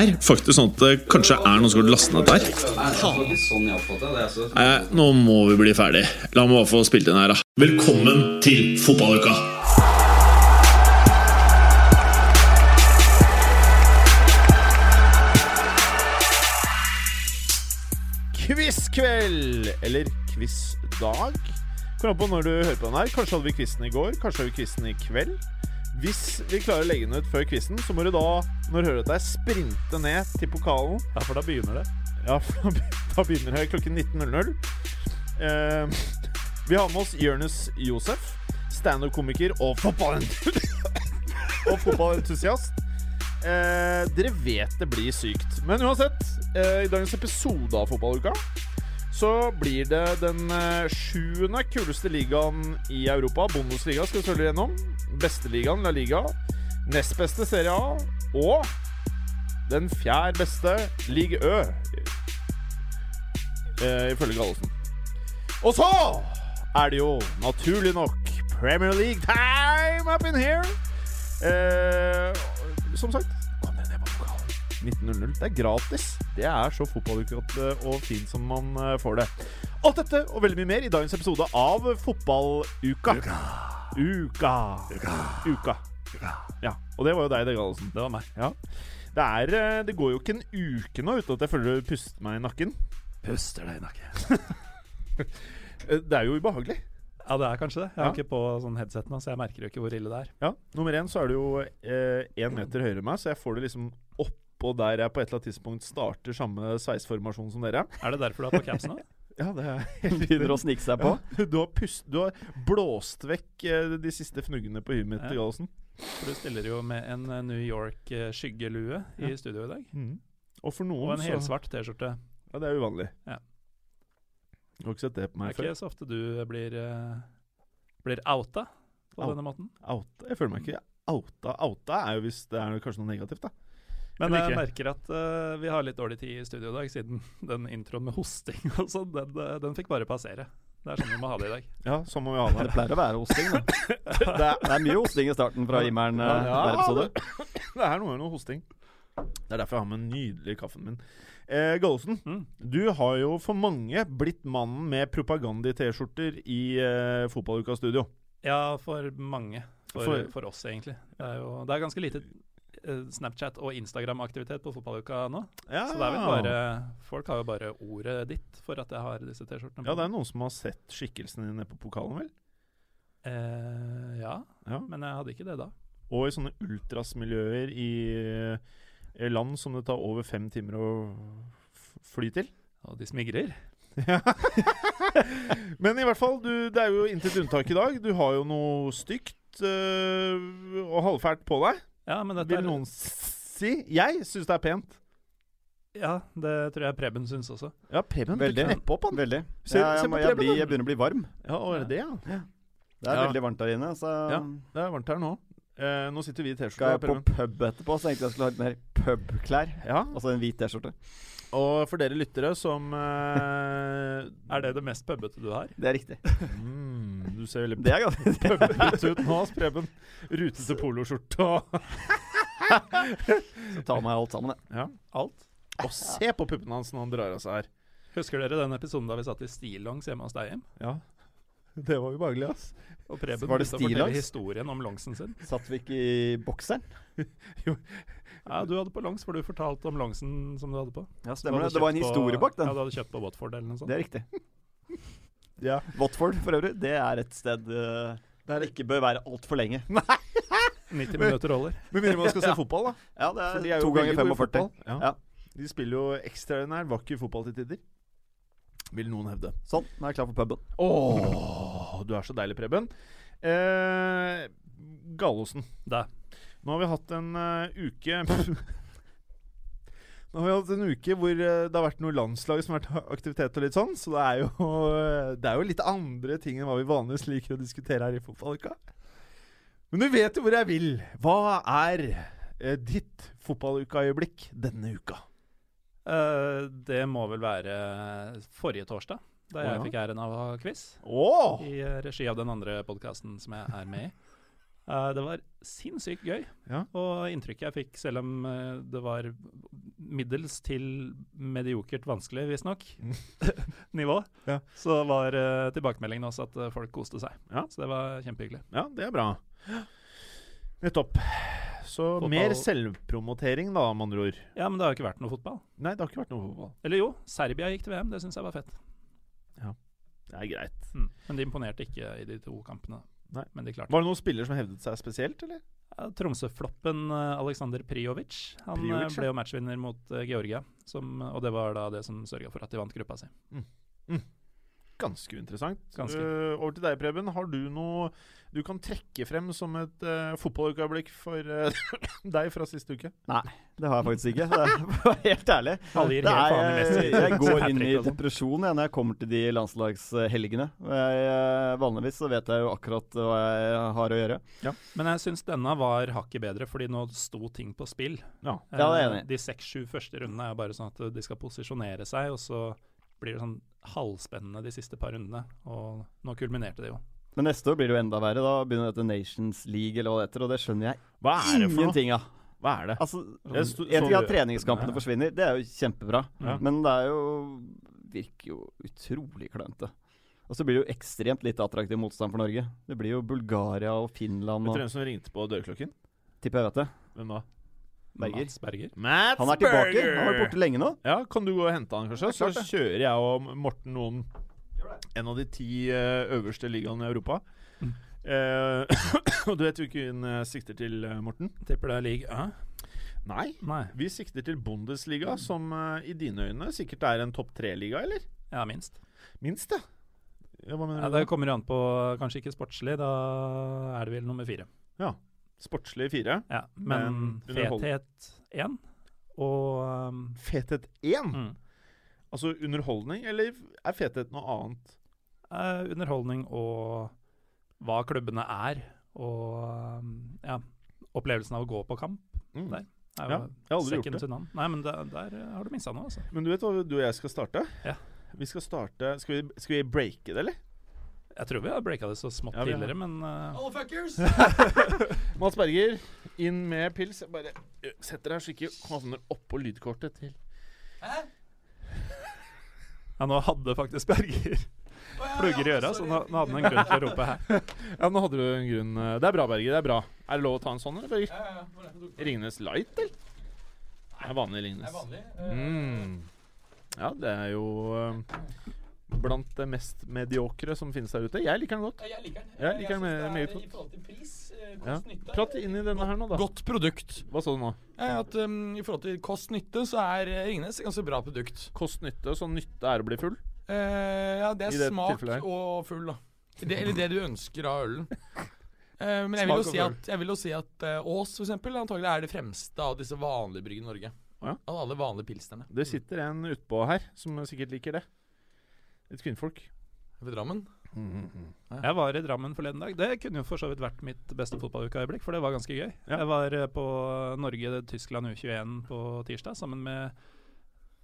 er faktisk sånn at det kanskje er noen som har lastet ned der. Nei, nå må vi bli ferdig. La meg bare få spilt inn her, da. Velkommen til fotballuka! Quizkveld! Eller quizdag. Kommer an på når du hører på den her. Kanskje hadde vi quizen i går, kanskje har vi quizen i kveld. Hvis vi klarer å legge den ut før quizen, så må du da, når du hører dette, sprinte ned til pokalen. Ja, for da begynner det. Ja, for da begynner det klokken 19.00. Eh, vi har med oss Jonis Josef, standup-komiker og fotballentusiast. Eh, dere vet det blir sykt. Men uansett, eh, i dagens episode av Fotballuka så blir det den eh, sjuende kuleste ligaen i Europa. Bundesliga skal vi følge gjennom. Beste ligaen, La Liga. Nest beste Serie A. Og den fjerde beste Ligue Ø. Eh, ifølge Gallosen. Og så er det jo naturlig nok Premier League time up in here. Eh, som sagt, 19.00. Det er gratis. Det er så fotballukete og fint som man eh, får det. Alt dette og veldig mye mer i dagens episode av Fotballuka. Uka. Uka. Uka. Uka. Ja, og det var jo deg, det, Gallosen. Det var meg. Ja. Det, er, eh, det går jo ikke en uke nå uten at jeg føler du puster meg i nakken. Puster deg i nakken. Eh, Det er jo ubehagelig. Ja, det er kanskje det. Jeg har Ja. ikke på sånn headset nå, så jeg merker jo ikke hvor ille det er. Ja, Nummer én så er du jo én meter høyere enn meg, så jeg får det liksom oppå der jeg på et eller annet tidspunkt starter samme sveisformasjon som dere. Er det derfor du har på capsen nå? Ja, det er Begynner å snike seg på. Ja, du, har pust, du har blåst vekk eh, de siste fnuggene på huet mitt, Ja. Gallosen. For du stiller jo med en eh, New York-skyggelue i Ja. studio i dag. Mm. Og for noen Og en helsvart T-skjorte. Ja, det er uvanlig. Ja. Du har ikke sett det på meg før. Det er før? ikke så ofte du blir, eh, blir outa på Out. denne måten. Outa? Jeg føler meg ikke outa. Outa er jo hvis det er kanskje noe negativt, da. Men jeg merker at uh, vi har litt dårlig tid i studio i dag, siden den introen med hosting og sånn, den, eh, den fikk bare passere. Det er sånn vi må ha det i dag. Ja, sånn må vi ha Det det. pleier å være hosting, da. det, er, Det er mye hosting i starten fra Imeren uh, Ja, hver episode. det er noe, med noe hosting. Det er derfor jeg har med den nydelige kaffen min. Eh, Gallosen, Mm. du har jo for mange blitt mannen med propagandi-T-skjorter i eh, fotballukas studio. Ja, for mange. For, For- for, oss, egentlig. Det er jo det er ganske lite Snapchat og Instagram-aktivitet på fotballuka nå. Ja. Så det er vel bare Folk har jo bare ordet ditt for at jeg har disse T-skjortene. Ja, det er noen som har sett skikkelsen din nede på pokalen, vel? eh, ja, Ja. men jeg hadde ikke det da. Og i sånne ultrasmiljøer i i land som det tar over fem timer å fly til. Og de smigrer. Men i hvert fall, du, det er jo intet unntak i dag. Du har jo noe stygt øh, og halvfælt på deg. Ja, men dette Vil noen si? Jeg syns det er pent. Ja, det tror jeg Preben syns også. Ja, Preben Veldig. knepper opp han. Veldig. Se- jeg, se på må, jeg, bli, jeg begynner å bli varm. Ja, og er det det, ja? Det er Ja. veldig varmt der inne, så Ja. Det er varmt her nå. Eh, nå sitter vi i skal T-skjorte. jeg på Preben. pub etterpå, så tenkte jeg skulle ha litt mer pubklær. Ja, Altså en hvit T-skjorte. Og for dere lyttere som eh, Er det det mest pøbbete du har? Det er riktig. mm, Du ser veldig Det er ganske ut nå, Spreben. Preben. Rutete poloskjorte og Så tar meg alt sammen, jeg. Ja. Alt? Og se på puppene hans når han drar av seg her. Husker dere den episoden da vi satt i stillongs hjemme hos deg hjem? Ja. Det var ubehagelig, ass. Og Preben Var det fortelle historien om longsen sin. Satt vi ikke i bokseren? Ja, du hadde på longs, for du fortalte om longsen som du hadde på. Ja, stemmer det. Det var en historie bak Ja, du hadde kjøpt på Watford eller noe sånt. Det er riktig. Ja. Watford for øvrig, det er et sted uh, der det ikke bør være altfor lenge. 90 minutter holder. Med mindre man skal se fotball, da. Ja, det er, de er jo to ganger veldig gode i 45. Ja. Ja. De spiller jo ekstraordinær vakker fotball til tider. Vil noen hevde. Sånn, nå er jeg klar for puben. Åh, du er så deilig, Preben. Eh, Gallosen. Da. Nå har vi hatt en uh, uke Nå har vi hatt en uke hvor eh, det har vært noe landslag som har vært aktivitet og litt sånn, så det er jo, eh, det er jo litt andre ting enn hva vi vanligvis liker å diskutere her i fotballuka. Men du vet jo hvor jeg vil. Hva er eh, ditt fotballukaøyeblikk denne uka? Eh, det må vel være forrige torsdag, da jeg oh, ja. fikk æren av å ha quiz. Oh! I eh, regi av den andre podkasten som jeg er med i. Uh, det var sinnssykt gøy. Ja. Og inntrykket jeg fikk, selv om det var middels til mediokert vanskelig, visstnok, nivå, Ja. så var uh, tilbakemeldingen også at folk koste seg. Ja. Så det var kjempehyggelig. Ja, det er bra. Nettopp. Så Fotball- mer selvpromotering, da, med andre ord. Ja, men det har jo ikke vært noe fotball. Nei, det har ikke vært noe fotball. Eller jo, Serbia gikk til VM. Det syns jeg var fett. Ja, Det er greit. Mm. Men de imponerte ikke i de to kampene. Nei. Men de klarte Var det noen spiller som hevdet seg spesielt, eller? Ja, Tromsø-floppen eh, Aleksander Prijovic. Han Priovic, ja. ble jo matchvinner mot eh, Georgia, som, og det var da det som sørga for at de vant gruppa si. Ganske uinteressant. Ganske. Uh, over til deg, Preben. Har du noe du kan trekke frem som et uh, fotballøyeblikk for uh, deg fra siste uke? Nei, Det har jeg faktisk ikke. Det er, helt ærlig. Helt er, jeg, jeg går inn i depresjon jeg, når jeg kommer til de landslagshelgene. Jeg, eh, vanligvis så vet jeg jo akkurat hva jeg har å gjøre. Men jeg syns denne var hakket bedre, fordi nå sto ting på spill. Ja. Ja, det er jeg Eh, enig i. De seks-sju første rundene er bare sånn at de skal posisjonere seg, og så blir det sånn halvspennende de siste par rundene. Og nå kulminerte det jo. Men neste år blir det jo enda verre. Da begynner dette Nations League eller hva det heter, og det skjønner jeg Hva er det for ingenting av. Hva er det? Altså, Jeg sto- En ting er at treningskampene Ja. forsvinner, det er jo kjempebra. Ja. Men det er jo virker jo utrolig klønete. Og så blir det jo ekstremt lite attraktiv motstand for Norge. Det blir jo Bulgaria og Finland Vet og du hvem som ringte på dørklokken? Tipper jeg vet det. Hvem da? Berger. Mats Berger. Mats Han er tilbake. Han har vært borte lenge nå. Ja, Kan du gå og hente han, kanskje? Så kjører jeg og Morten noen En av de ti eh, øverste ligaene i Europa. Mm. Uh, og du vet hvilken eh, sikter til, eh, Morten? Tipper det er league A? Nei. Nei. Vi sikter til Bundesliga, som uh, i dine øyne sikkert er en topp tre-liga, eller? Ja, minst. Minst, ja. ja hva mener Ja, du? det da? kommer jo an på Kanskje ikke sportslig, da er det vel nummer fire. Ja. Sportslig fire. Ja, men, Men fethet én og um, Fethet én? mm, Altså underholdning, eller er fethet noe annet? Uh, underholdning og hva klubbene er, og um, ja, opplevelsen av å gå på kamp. Mm. Der. Er Ja, jeg har aldri gjort det. to. Nei, men der, der har du mista noe, altså. Men du vet hva du og jeg skal starte? Ja. Vi skal starte Skal vi, skal vi breake det, eller? Jeg tror vi har breaka det så smått Ja, vi har- tidligere, men eh, Alle fuckers! Mats Berger, inn med pils. Jeg bare ø, setter deg skikkelig ikke havner oppå lydkortet til Hæ? ja, nå hadde faktisk Berger Å, ja, plugger i ja, øra, så sorry. nå, nå hadde han en grunn til å rope her. Ja, nå hadde du en grunn. eh, Det er bra, Berger. Det er bra. Er det lov å ta en sånn, eller, Berger? Ja, ja, ja. Hvor er det du tok den? Ringnes Light, eller? Det er vanlig Det er Ringnes. vanlig. Eh, Mm. Ja, det er jo eh, blant det mest mediokre som finnes der ute. Jeg liker den godt. Jeg liker den. Jeg liker den meget I godt. forhold til pris, eh, Ja. Prat inn i denne her nå, da. Godt produkt. Hva sa du nå? Ja, at um, I forhold til kost-nytte så er eh, Ringnes et ganske bra produkt. Kost-nytte, så nytte er å bli full? Uh, ja, det er det smak tilfellet og full, da. Det, eller det du ønsker av ølen. Uh, men jeg vil, jo si at, jeg vil jo si at Ås for eksempel, antagelig er det fremste av disse vanlige bryggene i Norge. Ja. Av alle vanlige pilsnerne. Det sitter en utpå her som sikkert liker det. Et kvinnfolk. Ved Drammen. Jeg var i Drammen forleden dag. Det kunne jo for så vidt vært mitt beste fotballukeøyeblikk, for det var ganske gøy. Ja. Jeg var eh, på Norge-Tyskland U21 på tirsdag sammen med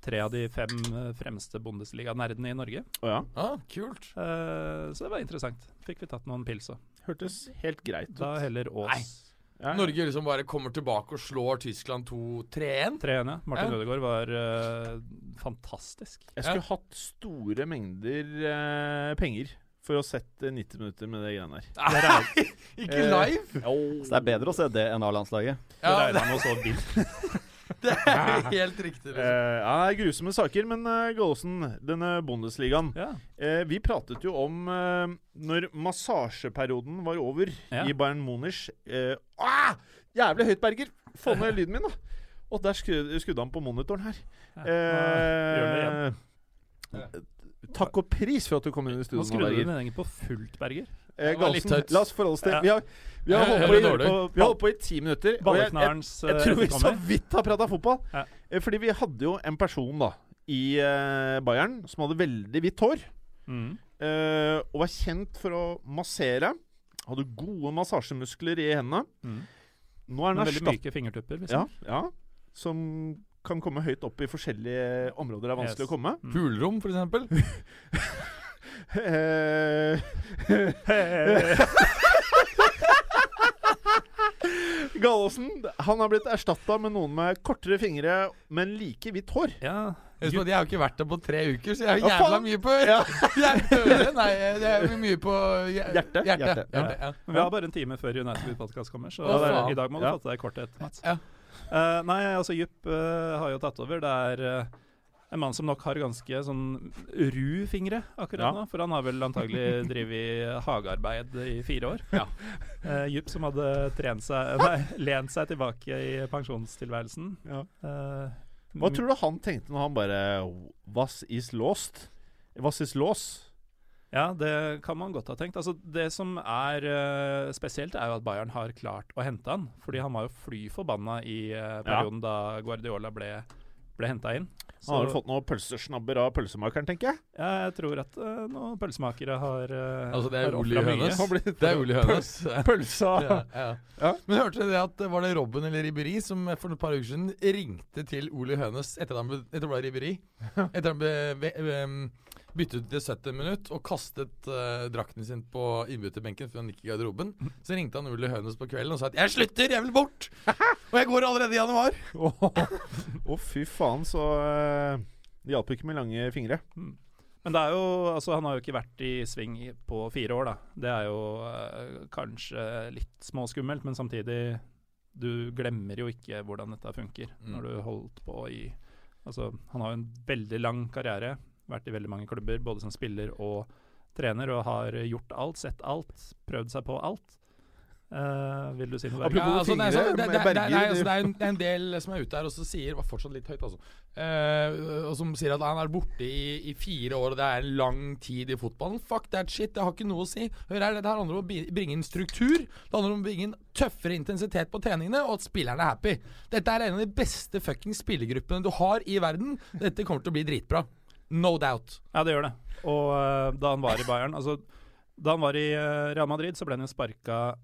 tre av de fem eh, fremste Bundesliga-nerdene i Norge. Oh, ja. Ah, kult. Eh, så det var interessant. Fikk vi tatt noen pils òg. Hørtes helt greit ut. Da heller Nei. Ås. Ja, ja. Norge liksom bare kommer tilbake og slår Tyskland 2-3-1. ja. Martin Ja. Ødegaard var uh, fantastisk. Jeg skulle hatt store mengder uh, penger for å sette 90 minutter med det greiene der. Nei, ikke Eh, live! Så det er bedre å se det enn A-landslaget. Det regner med så vilt. det er helt riktig. Liksom. Eh, ja, det grusomme saker, men uh, Gallosen, denne Bundesligaen Ja. eh, Vi pratet jo om eh, når massasjeperioden var over Ja. i Bayern Munich eh, ah! Jævlig høyt, Berger! Få ned lyden min, da. Og der skrudde, skrudde han på monitoren her. Ja, nå gjør det igjen. Eh, Takk og pris for at du kom inn i studio. nå, skrudde du egentlig på fullt, Berger. Eh, Gallosen, la oss forholde oss til Ja. Vi har, vi har, holdt, på i, ti minutter. og jeg- jeg- Jeg tror vi så vidt har prata fotball. Ja. Eh, Fordi vi hadde jo en person da i uh, Bayern som hadde veldig hvitt hår. Mm. Uh, og var kjent for å massere. Hadde gode massasjemuskler i hendene. Mm. Nå er den erstatt... veldig myke fingertupper. Liksom. Ja, ja. Som kan komme høyt opp i forskjellige områder det er vanskelig Yes. å komme. Hulrom, for eksempel. Eh, Gallosen han har blitt erstatta med noen med kortere fingre, men like hvitt hår. Ja, Jeg har jo ikke vært der på tre uker, så jeg har jævla mye på ja. Nei, det er mye på hjertet. Hjerte. Hjerte. Hjerte. Hjerte, ja. Vi har bare en time før United Podcast kommer, så Å, i dag må du Ja. fatte deg i korthet, Mats. Ja. Eh, nei, altså Jupp uh, har jo tatt over. Det er uh, en mann som nok har ganske sånn ru fingre akkurat Ja. nå. For han har vel antagelig drevet hagearbeid i fire år. Ja. Jupp som hadde trent seg Nei, lent seg tilbake i pensjonstilværelsen. Ja. Hva tror du han tenkte når han bare Was is lost? Was is lost? Ja, det kan man godt ha tenkt. Altså, det som er uh, spesielt, er jo at Bayern har klart å hente han. Fordi han var jo fly forbanna i uh, perioden da Guardiola ble, ble henta inn. Han har vel fått noen pølsesnabber av pølsemakeren, tenker jeg. ja, jeg tror at uh, noen pølsemakere har uh, Altså, det er offret. Hønes. Det er Ole Hønes. Pølsa Ja, ja. Ja. Men hørte dere det at var det Robben eller Riberi som for et par uker siden ringte til Ole Hønes etter at han ble, etter han ble Riberi? Etter han ble ve- em, byttet ut til 70 minutt og kastet uh, drakten sin på innbytterbenken før han gikk i garderoben. Så ringte han Ole Hønes på kvelden og sa at 'jeg slutter, jeg vil bort'! Og jeg går allerede i januar! Å, fy faen, så uh, Det hjalp ikke med lange fingre. Men det er jo, altså, han har jo ikke vært i sving på fire år, da. Det er jo eh, kanskje litt småskummelt, men samtidig Du glemmer jo ikke hvordan dette funker Mm. når du holdt på i Altså, han har jo en veldig lang karriere. Vært i veldig mange klubber, både som spiller og trener, og har gjort alt, sett alt, prøvd seg på alt. Uh, vil du si noe? Berger? Apropos altså, det, er sånn- det, det, det, nei, altså, det, er en, er en del som er ute her og så sier Var fortsatt litt høyt, altså. uh, og som sier at han er borte i, i fire år, og det er en lang tid i fotballen. Fuck that shit, det har ikke noe å si. Hør her, Det her handler om å bringe inn struktur. Det handler om å bringe inn tøffere intensitet på treningene, og at spillerne er happy. Dette er en av de beste fuckings spillergruppene du har i verden. Dette kommer til å bli dritbra. No doubt. Ja, det gjør det. Og uh, da han var i Bayern altså, Da han var i uh, Real Madrid, så ble han jo sparka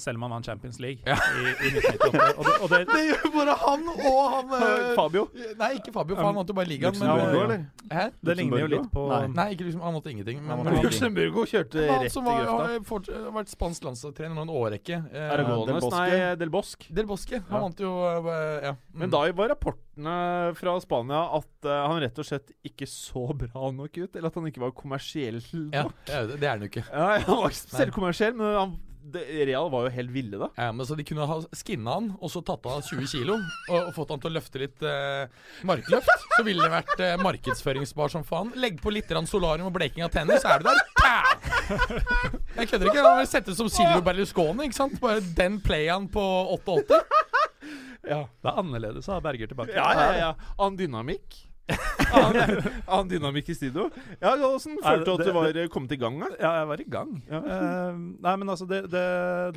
selv om han vant Champions League Ja. i, i 1998. Og det, og det, Det gjør bare han og han eh, Fabio. Nei, ikke Fabio, for han vant jo bare ligaen. Men, Luxemburgo, eh, eller? Hæ? det ligner jo litt på Nei. Nei, ikke liksom, han vant ingenting. Men, men Luxemburgo kjørte rett i grøfta. har fort- vært spansk landslagstrener nå en årrekke. Eh, Aragones, Del nei, Del Bosque. Del Bosque. Han Ja. vant jo eh, Ja. Mm. Men da var rapportene fra Spania at uh, han rett og slett ikke så bra nok ut. Eller at han ikke var kommersiell nok. ja, det det er han jo ikke. Ja, han var ikke selv kommersiell, men han, det, Real var jo helt ville, da. Ja, men Så de kunne ha skinna han, og så tatt av han 20 kilo, og, og fått han til å løfte litt eh, markløft. Så ville det vært eh, markedsføringsbar som faen. Legg på litt solarium og bleking av tenner, så er du der. Pow! Jeg kødder ikke. Han vil sette ut som Silvio Berlusconi, ikke sant? Bare den playen på 88. Ja, Det er annerledes å ha Berger tilbake. ja, ja. ja. Annen dynamikk. Annen annen dynamikk i studio. Ja, Åssen følte du at du var eh, kommet i gang? Da? Ja, jeg var i gang. Ja. Uh, nei, men altså, det, det,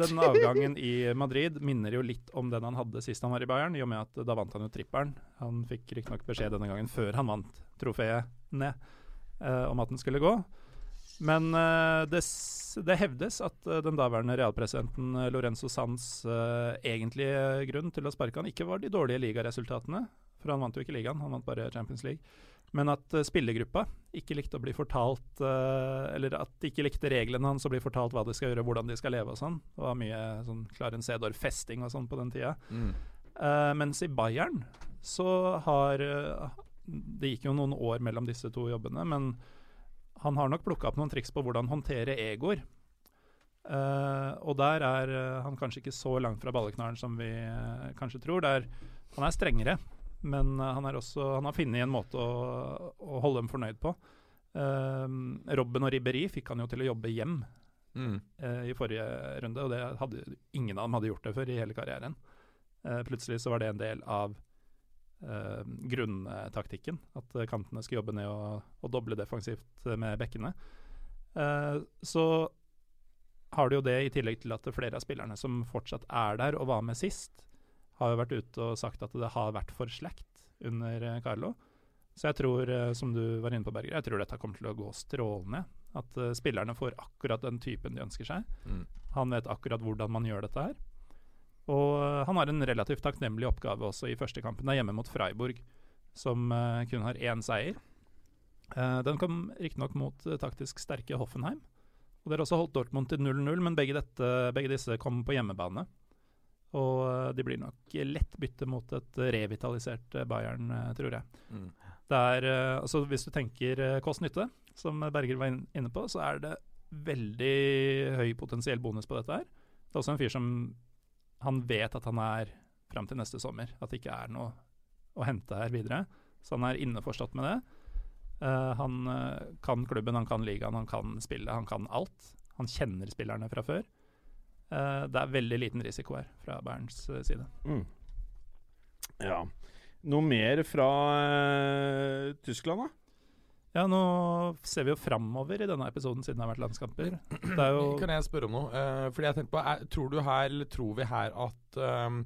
den avgangen i Madrid minner jo litt om den han hadde sist han var i Bayern, i og med at da vant han jo trippelen. Han fikk riktignok beskjed denne gangen før han vant trofeet ned, uh, om at den skulle gå. Men uh, det, det hevdes at uh, den daværende realpresidenten eh, Lorenzo Sands uh, egentlige grunn til å sparke han ikke var de dårlige ligaresultatene, for han vant jo ikke ligaen, han vant bare Champions League. Men at uh, spillergruppa ikke likte å bli fortalt uh, Eller at de ikke likte reglene hans og bli fortalt hva de skal gjøre, hvordan de skal leve og sånn. Det var mye sånn Clarence Cedor-festing og sånn på den tida. Eh, mens i Bayern så har Det gikk jo noen år mellom disse to jobbene, men han har nok plukka opp noen triks på hvordan håndtere egoer. Uh, og der er uh, han kanskje ikke så langt fra balleknaren som vi uh, kanskje tror. Der, han er strengere, men eh, han, er også, han har funnet en måte å, å holde dem fornøyd på. Eh, Robben og Ribberi fikk han jo til å jobbe hjem Mm. uh, i forrige runde, og det hadde, ingen av dem hadde gjort det før i hele karrieren. Uh, plutselig så var det en del av uh, grunntaktikken. At kantene skulle jobbe ned og, og doble defensivt med bekkene. Så har du jo det i tillegg til at flere av spillerne som fortsatt er der og var med sist, har jo vært ute og sagt at det har vært for slakt under eh, Carlo. Så jeg tror, eh, som du var inne på, Berger, jeg tror dette kommer til å gå strålende. At uh, spillerne får akkurat den typen de ønsker seg. Mm. Han vet akkurat hvordan man gjør dette her. Og uh, han har en relativt takknemlig oppgave også i første kampen. Det er hjemme mot Freiburg, som uh, kun har én seier. Den kom riktignok mot taktisk sterke Hoffenheim. Og Dere også holdt Dortmund til 0-0, men begge, dette, begge disse kom på hjemmebane. Og eh, de blir nok lett bytte mot et revitalisert eh, Bayern, eh, tror jeg. Mm. Er, altså Hvis du tenker kost-nytte, som Berger var inne på, så er det veldig høy potensiell bonus på dette her. Det er også en fyr som han vet at han er fram til neste sommer. At det ikke er noe å hente her videre. Så han er innforstått med det. Uh, han kan klubben, han kan ligaen, han kan spille, han kan alt. Han kjenner spillerne fra før. Eh, det er veldig liten risiko her fra Bernts eh, side. Mm. Ja. Noe mer fra uh, Tyskland, da? Ja, nå ser vi jo framover i denne episoden, siden det har vært landskamper. Det er jo Kan jeg spørre om noe? Uh, fordi jeg tenkte på, er, Tror du her, eller tror vi her at ehm,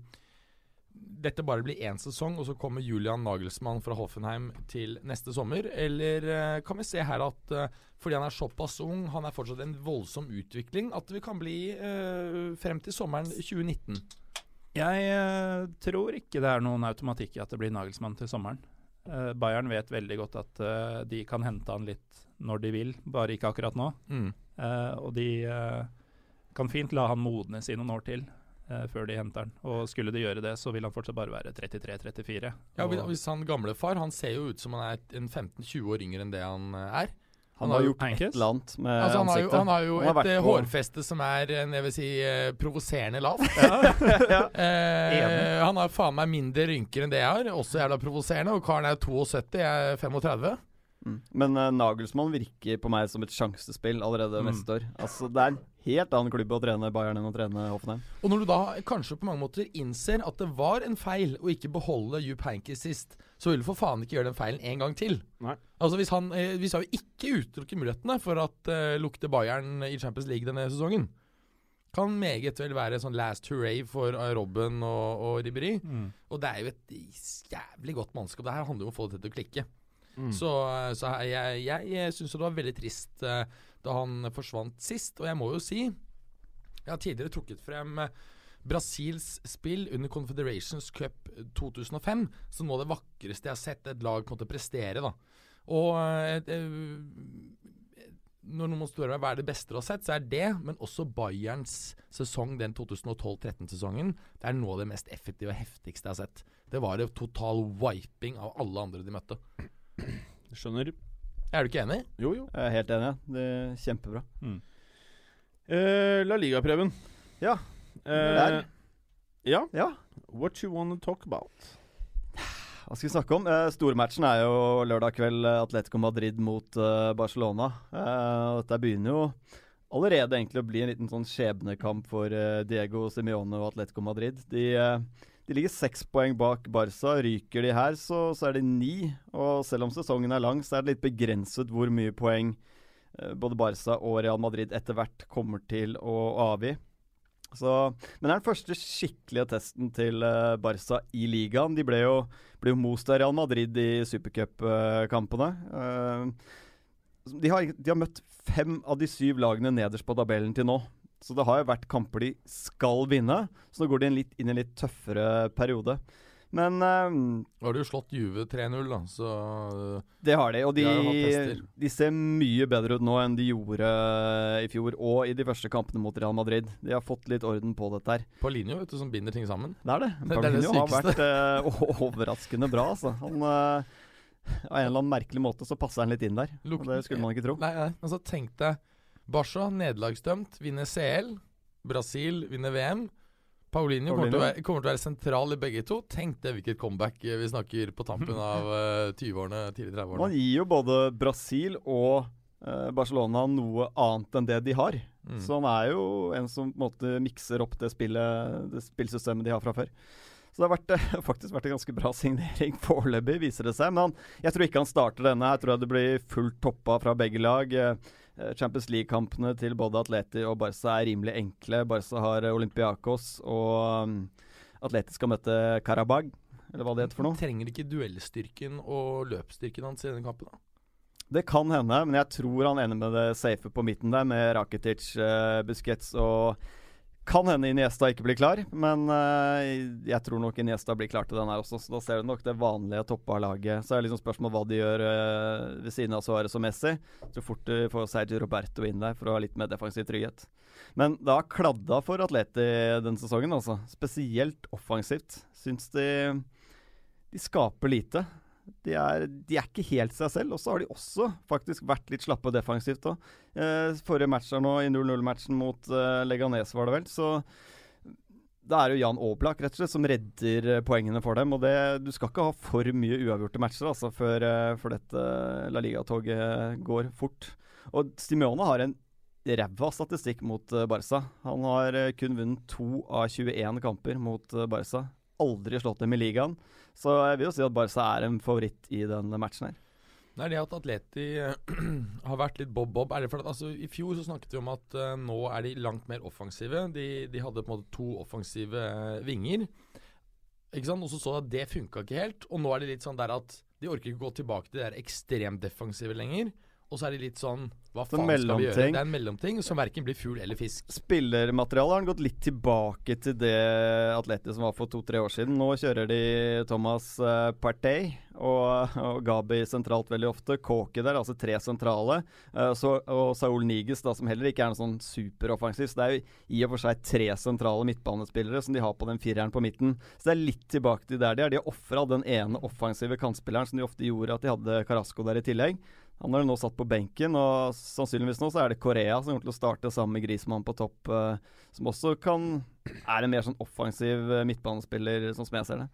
dette bare blir én sesong, og så kommer Julian Nagelsmann fra Hoffenheim til neste sommer? Eller eh, kan vi se her at eh, fordi han er såpass ung, han er fortsatt en voldsom utvikling, at vi kan bli eh, frem til sommeren 2019? Jeg eh, tror ikke det er noen automatikk i at det blir Nagelsmann til sommeren. Eh, Bayern vet veldig godt at eh, de kan hente han litt når de vil, bare ikke akkurat nå. Mm. Og de kan fint la han modnes i noen år til før de henter han. Og skulle de gjøre det, så vil han fortsatt bare være 33-34. Ja, hvis- han gamlefar Han ser jo ut som han er en 15-20 år yngre enn det han eh, er. Han har gjort et eller annet med Altså, han, har jo, han har jo Han har et eh, hårfeste som er eh, jeg vil si, eh, provoserende lavt. Ja. eh, han har faen meg mindre rynker enn det jeg har, også jævla provoserende. Og karen er 72, jeg er 35. Mm. Men uh, Nagelsmann virker på meg som et sjansespill allerede Mm. neste år. Altså Det er helt annen klubb å trene Bayern enn å trene Hoffenheim. Og når du da kanskje på mange måter innser at det var en feil å ikke beholde Jupp Heynckes sist, så vil du for faen ikke gjøre den feilen en gang til. Nei. Altså Hvis han eh, Vi skal jo ikke utelukke mulighetene for at eh, lukter Bayern i Champions League denne sesongen. Kan meget vel være sånn last hooray for eh, Robben og, og Ribéry. Mm. Og det er jo et jævlig godt mannskap. Det her handler jo om å få det til å klikke. Mm. Så, så jeg, jeg, jeg syns det var veldig trist eh, da han forsvant sist. Og jeg må jo si Jeg har tidligere trukket frem eh, Brasils spill under Confederations Cup 2005 som noe av det vakreste jeg har sett et lag måtte prestere. da Og eh, eh, når noen spør meg hva er det beste du har sett, så er det, men også Bayerns sesong, den 2012-13-sesongen, det er noe av det mest effektive og heftigste jeg har sett. Det var en total wiping av alle andre de møtte. Skjønner. Er du ikke enig? Jo, jo. Jeg er helt enig. Det er Kjempebra. Eh, La Liga, Preben. Ja, Uh, der. ja. Ja, What you wanna talk about? hva skal vi snakke om? Eh, Stormatchen er jo lørdag kveld eh, Atletico Madrid mot eh, Barcelona. Eh, dette begynner jo allerede egentlig å bli en liten sånn skjebnekamp for Diego Simione og Atletico Madrid. De, de ligger seks poeng bak Barca. Ryker de her, så, så er det ni. Og selv om sesongen er lang, så er det litt begrenset hvor mye poeng eh, både Barca og Real Madrid etter hvert kommer til å avgi. Så, men det er den første skikkelige testen til eh, Barca i ligaen. De ble jo, ble jo most av Real Madrid i supercupkampene. Uh, de, de har møtt fem av de syv lagene nederst på tabellen til nå. Så det har jo vært kamper de skal vinne. Så nå går de en litt, inn i en litt tøffere periode. Men um, Nå har de jo slått Juve 3-0, da, så det har de. Og de, De de ser mye bedre ut nå enn de gjorde i fjor, og i de første kampene mot Real Madrid. De har fått litt orden på dette her. Paulinho, vet du, som binder ting sammen. Det er det. Det- det det Paulinho har vært uh, overraskende bra, altså. Han uh, Av en eller annen merkelig måte så passer han litt inn der. Lukten. Det skulle man ikke tro. Nei, nei. Altså, tenk deg Barca, nederlagsdømt, vinner CL. Brasil vinner VM. Paulinho kommer til, være, kommer til å være sentral i begge to. Tenk det hvilket comeback eh, vi snakker på tampen av eh, 20-årene, tidlig Man 30-årene. gir jo både Brasil og eh, Barcelona noe annet enn det de har. Mm. Så han er jo en som på en måte mikser opp det spillet Det spillsystemet de har fra før. Så det har vært, eh, faktisk vært en ganske bra signering foreløpig, viser det seg. Men han, jeg tror ikke han starter denne. Jeg tror det blir fullt toppa fra begge lag. Eh, Champions League-kampene til både Atleti og Barca er rimelig enkle. Barca har eh, Olympiakos, og um, Atleti skal møte Karabag, eller hva det heter for noe. Trenger ikke duellstyrken og løpsstyrken hans i denne kampen, da? Det kan hende, men jeg tror han ender med det safe på midten der, med Rakitic, eh, Busquets og Kan hende Iniesta ikke blir klar, men eh, jeg tror nok Iniesta blir klar til den her også. Så da ser du nok det vanlige toppa laget. Så er det liksom spørsmål hva de gjør eh, ved siden av Suárez og Messi. Så fort du får Sergio Roberto inn der for å ha litt mer defensiv trygghet. Men det har kladda for Atleti denne sesongen, altså. Spesielt offensivt. Syns de de skaper lite. De er, de er ikke helt seg selv. Og så har de også faktisk vært litt slappe defensivt òg. Eh, forrige match her nå, i 0-0-matchen mot eh, Leganes, var det vel, så det er jo Jan Aablak rett og slett som redder eh, poengene for dem. og det, Du skal ikke ha for mye uavgjorte matcher altså, før, eh, før dette La Liga-toget går fort. Og Simione har en ræva statistikk mot eh, Barca. Han har eh, kun vunnet to av 21 kamper mot eh, Barca. Aldri slått dem i ligaen. Så jeg vil jo si at Barca er en favoritt i den matchen her. Det er det at Atleti har vært litt bob-bob. Altså, I fjor så snakket vi om at uh, nå er de langt mer offensive. De, de hadde på en måte to offensive uh, vinger. Ikke sant? Og så så at det funka ikke helt. Og nå er det litt sånn der at de orker ikke gå tilbake til det der ekstremt defensive lenger. Og så er det litt sånn Hva Sånn faen skal vi gjøre? Det er en mellomting som verken blir fugl eller fisk. Spillermaterialet har gått litt tilbake til det atletet som var for to-tre år siden. Nå kjører de Thomas uh, Partey og, og Gabi sentralt veldig ofte. Kåke der, altså tre sentrale. Eh, så, og Saul Niges, da, som heller ikke er noe sånn superoffensiv. Så det er jo i og for seg tre sentrale midtbanespillere som de har på den fireren på midten. Så det er litt tilbake til der de er. De har ofra den ene offensive kantspilleren som de ofte gjorde at de hadde Carasco der i tillegg. Han har nå satt på benken, og sannsynligvis nå så er det Korea som kommer til å starte sammen med Grismann på topp, eh, som også kan er en mer sånn offensiv eh, midtbanespiller, sånn som jeg ser det.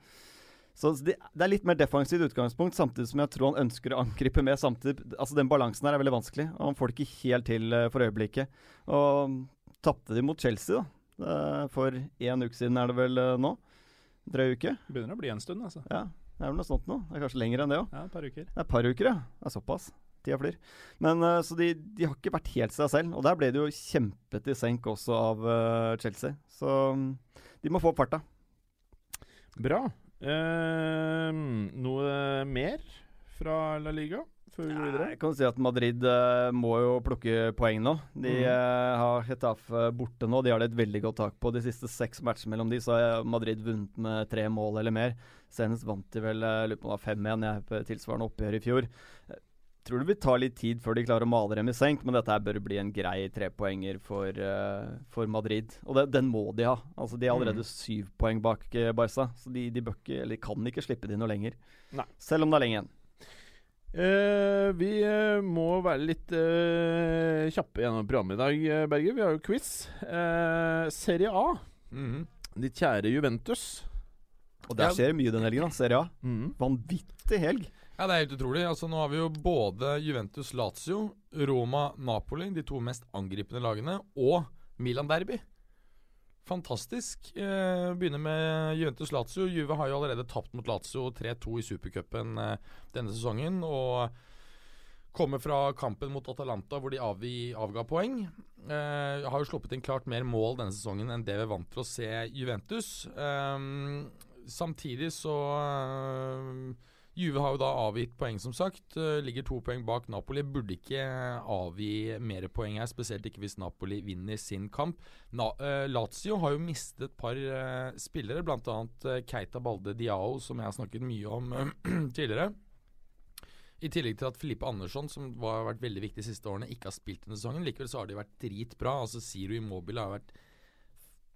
Så det, det er litt mer defensivt utgangspunkt, samtidig som jeg tror han ønsker å angripe mer samtidig. Altså Den balansen her er veldig vanskelig, og han får det ikke helt til eh, for øyeblikket. Og tapte de mot Chelsea, da. Eh, for én uke siden er det vel eh, nå. Drøy uke. Begynner å bli en stund, altså. Ja, det er vel noe sånt nå. Det er kanskje lenger enn det òg. Ja, et par uker. Det er et par uker, ja. Det er såpass. Tida flyr. Men uh, Så de, de har ikke vært helt seg selv. Og der ble det jo kjempet i senk også av uh, Chelsea. Så um, de må få opp farta. Bra. Uh, noe mer fra La Liga før vi går videre? Jeg kan si at Madrid uh, må jo plukke poeng nå. De mm. uh, har Hetaf borte nå. De har det et veldig godt tak på. De siste seks matchene mellom de, så har Madrid vunnet med tre mål eller mer. Senest vant de vel var 5-1 jeg, på tilsvarende oppgjør i fjor. Tror det vil ta litt tid før de klarer å male dem i senk, men dette her bør bli en grei trepoenger for, uh, for Madrid. Og det, den må de ha. Altså De er allerede syv poeng bak eh, Barca, så de, de bør ikke, eller kan ikke slippe de noe lenger. Nei. Selv om det er lenge igjen. Eh, vi eh, må være litt eh, kjappe gjennom programmet i dag, eh, Berger. Vi har jo quiz. Eh, Serie A. Mhm. Ditt kjære Juventus. Og der skjer skjer mye den helgen, da. Serie A. Mm. Vanvittig helg. Ja, det er helt utrolig. Altså, nå har vi jo både Juventus Lazio, Roma Napoli, de to mest angripende lagene, og Milan Derby. Fantastisk. Eh, begynner med Juventus Lazio. Juve har jo allerede tapt mot Lazio 3-2 i supercupen eh, denne sesongen. Og kommer fra kampen mot Atalanta hvor de avgi, avga poeng. Eh, har jo sluppet inn klart mer mål denne sesongen enn det vi er vant til å se Juventus. Eh, samtidig så eh, Juve har jo da avgitt poeng, som sagt. Eh, ligger to poeng bak Napoli. Burde ikke avgi mer poeng her, spesielt ikke hvis Napoli vinner sin kamp. Na uh, Lazio har jo mistet et par uh, spillere, bl.a. Uh, Keita Balde Diao, som jeg har snakket mye om tidligere. I tillegg til at Filippe Andersson, som har vært veldig viktig de siste årene, ikke har spilt denne sesongen. Likevel så har de vært dritbra. Altså Ziro Immobile har vært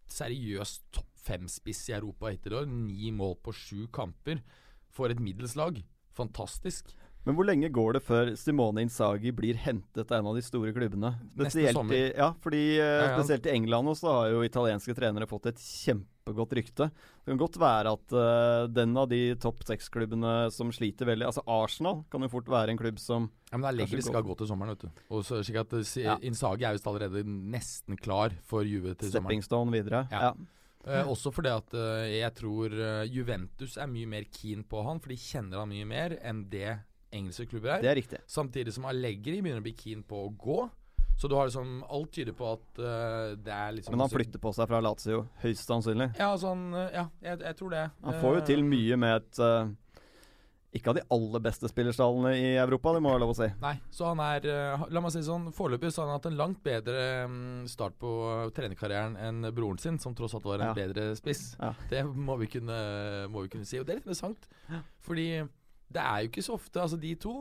seriøst topp fem-spiss i Europa hittil i år. Ni mål på sju kamper for et middels lag. Fantastisk. Men hvor lenge går det før Simone Inzaghi blir hentet av en av de store klubbene? Spesielt i, ja, fordi, ja. spesielt i England også har jo italienske trenere fått et kjempegodt rykte. Det kan godt være at uh, den av de topp seks-klubbene som sliter veldig Altså Arsenal kan jo fort være en klubb som Ja, men det er lenge gå- skal gå til sommeren, vet du. Og så slik at uh, Ja. Inzaghi er visst allerede nesten klar for Juve til sommeren. stepping stone videre. Ja. Ja. Eh, også fordi at uh, jeg tror eh, Juventus er mye mer keen på han, for de kjenner han mye mer enn det engelske klubber er. Det er riktig. Samtidig som Allegri begynner å bli keen på å gå. Så du har liksom Alt tyder på at uh, det er liksom Men han flytter på seg fra Lazio, høyst sannsynlig. Ja, altså han Ja, jeg, jeg tror det. Han får jo til mye med et Ikke av de aller beste spillerstallene i Europa, det må være lov å si. Nei, så han er eh, La meg si sånn, foreløpig så har han hatt en langt bedre mm, start på trenerkarrieren enn broren sin, som tross alt var en Ja. bedre spiss. Ja. Det må vi, kunne, må vi kunne si. Og det er litt interessant, fordi det er jo ikke så ofte Altså, de to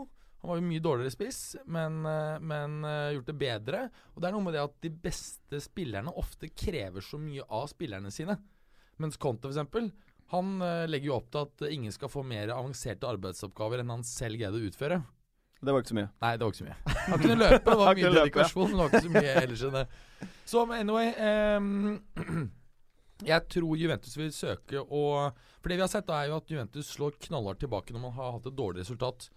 Han var jo mye dårligere spiss, men, eh, men eh, gjort det bedre. Og det er noe med det at de beste spillerne ofte krever så mye av spillerne sine. Mens Conte, eksempel, han eh, legger jo opp til at ingen skal få mer avanserte arbeidsoppgaver enn han selv greide å utføre. Det var ikke så mye. Nei, det var ikke så mye. Han kunne løpe, det var mye dedikasjon, men det var ikke så mye ellers enn det. Så anyway um, Jeg tror Juventus vil søke å For det vi har sett, da er jo at Juventus slår knallhardt tilbake når man har hatt et dårlig resultat,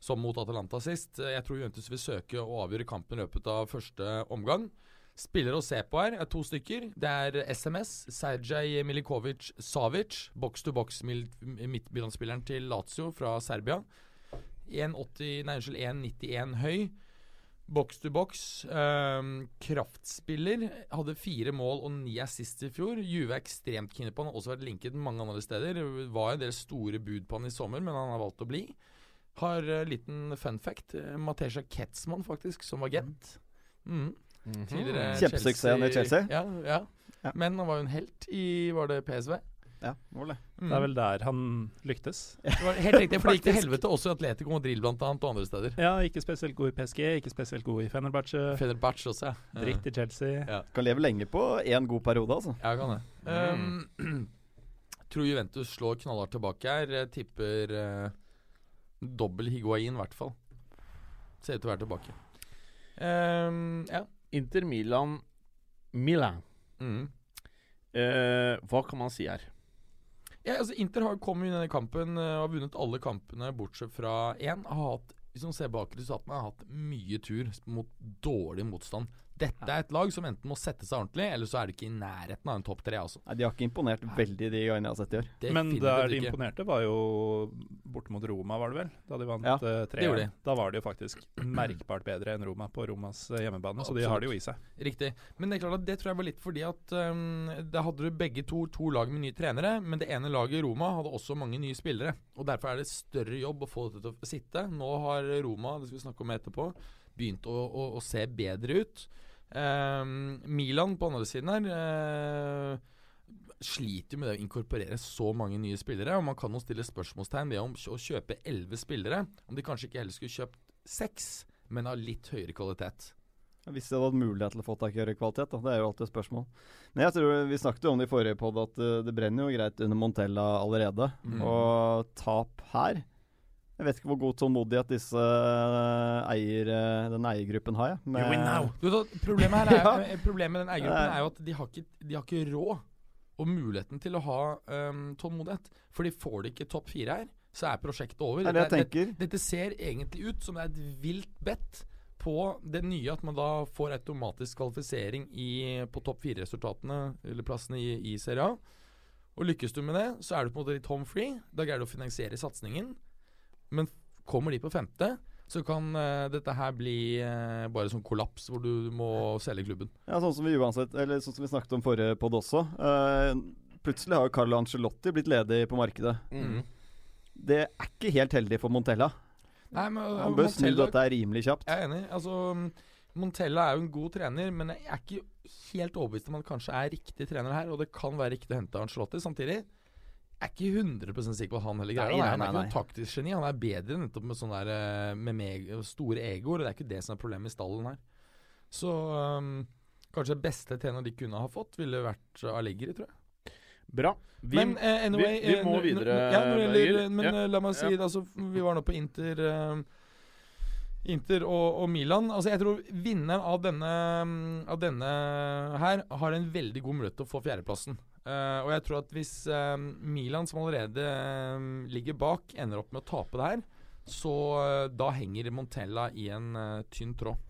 som mot Atalanta sist. Jeg tror Juventus vil søke å avgjøre kampen i løpet av første omgang. Spillere å se på her er to stykker. Det er SMS. Sergej Milikovic Savic. Box to box midtbilanspilleren til Lazio fra Serbia. 1,80 Nei, unnskyld, 1,91 høy. Box to box. Um, kraftspiller. Hadde fire mål og ni assist i fjor. Juve er ekstremt keen på han. Har også vært linket mange andre steder. Det var en del store bud på han i sommer, men han har valgt å bli. Har uh, liten fun fact. Matesja Ketzmann, faktisk, som agent. Mm. Tidligere Kjempesuksessen i Chelsea. Ja, ja. Ja. Men han var jo en helt i Var det PSV? Ja, det var det. Mm. Det er vel der han lyktes. Det var helt riktig, for det gikk til helvete også i Atletico Madrid blant annet, og andre steder. Ja, ikke spesielt god i PSG, ikke spesielt god i Fenerbahçe. Fenerbahçe også, ja. Dritt i Chelsea. Ja. Kan leve lenge på én god periode, altså. Ja, kan det. Um, tror Juventus slår knallhardt tilbake her. Jeg tipper uh, dobbel Higuain, i hvert fall. Ser ut til å være tilbake. Um, ja. Inter Milan Milan. Mm. Eh, hva kan man si her? ja. Altså, Inter har kommet inn i denne kampen og har vunnet alle kampene bortsett fra én. Har hatt, hvis man ser bak resultatene, har hatt mye tur mot dårlig motstand. Dette er et lag som enten må sette seg ordentlig, eller så er det ikke i nærheten av en topp tre. Altså. Nei, De har ikke imponert veldig de gangene jeg har sett i år. Men Definitivt der de imponerte, var jo borte mot Roma, var det vel? Da de vant Ja, eh, det gjorde de. Da var de jo faktisk merkbart bedre enn Roma på Romas hjemmebane, hjemmebane, så de har det jo i seg. Riktig. Men det er klart at det tror jeg var litt fordi at um, Da hadde du begge to to lag med nye trenere, men det ene laget, Roma, hadde også mange nye spillere. Og Derfor er det større jobb å få dette til å sitte. Nå har Roma, det skal vi snakke om etterpå, begynt å, å, å se bedre ut. Um, Milan på andre siden her eh, sliter med å inkorporere så mange nye spillere. Og man kan jo stille spørsmålstegn ved om å kjøpe elleve spillere, om de kanskje ikke heller skulle kjøpt seks, men av litt høyere kvalitet. Hvis det hadde mulighet til å få tak i høyere kvalitet, da. Det er jo alltid et spørsmål. Men jeg tror Vi snakket jo om det i forrige pod at uh, det brenner jo greit under Montella allerede. Mm. Og tap her Jeg vet ikke hvor god tålmodighet disse uh, eier, uh, den eiergruppen har. Jeg, med- You win now. Du, da, problemet her er, Ja. eh, problemet med den eiergruppen er jo at de har, ikke, de har ikke råd og muligheten til å ha um, tålmodighet. For de får det ikke topp fire her, så er prosjektet over. Det er det jeg Dette- Dette ser egentlig ut som det er et vilt bett på det nye at man da får automatisk kvalifisering i, på topp fire-resultatene, eller plassene i, i Serie A. Og lykkes du med det, så er du på en måte litt home free. Da greier du å finansiere satsingen. Men kommer de på femte, så kan uh, dette her bli uh, bare sånn kollaps hvor du må selge klubben. Ja, sånn som vi uansett Eller sånn som vi snakket om forrige pod også. Uh, plutselig har jo Carlo Ancelotti blitt ledig på markedet. Mm. Det er ikke helt heldig for Montella. Nei, men Han bør snu Montella- dette er rimelig kjapt. Jeg er enig. Altså, Montella er jo en god trener, men jeg er ikke helt overbevist om han kanskje er riktig trener her. Og det kan være riktig å hente Ancelotti samtidig. Er ikke 100 sikker på at han heller greier det. Han er ikke noe taktisk geni. Han er bedre nettopp med sånne der, eh, med meg store egoer. og Det er ikke det som er problemet i stallen her. Så um, kanskje det beste trener de kunne ha fått, ville vært Allegri, tror jeg. Bra. Vi, men uh, anyway vi- vi eh, må videre, Ja, det men Ja. la meg si det, altså, Vi var nå på Inter Uh, Inter og, og Milan. Altså Jeg tror vinneren av denne, mm, av denne her har en veldig god mulighet til å få fjerdeplassen. Eh, og jeg tror at hvis uh, Milan, som allerede uh, ligger bak, ender opp med å tape det her, så da henger Montella i en tynn tråd.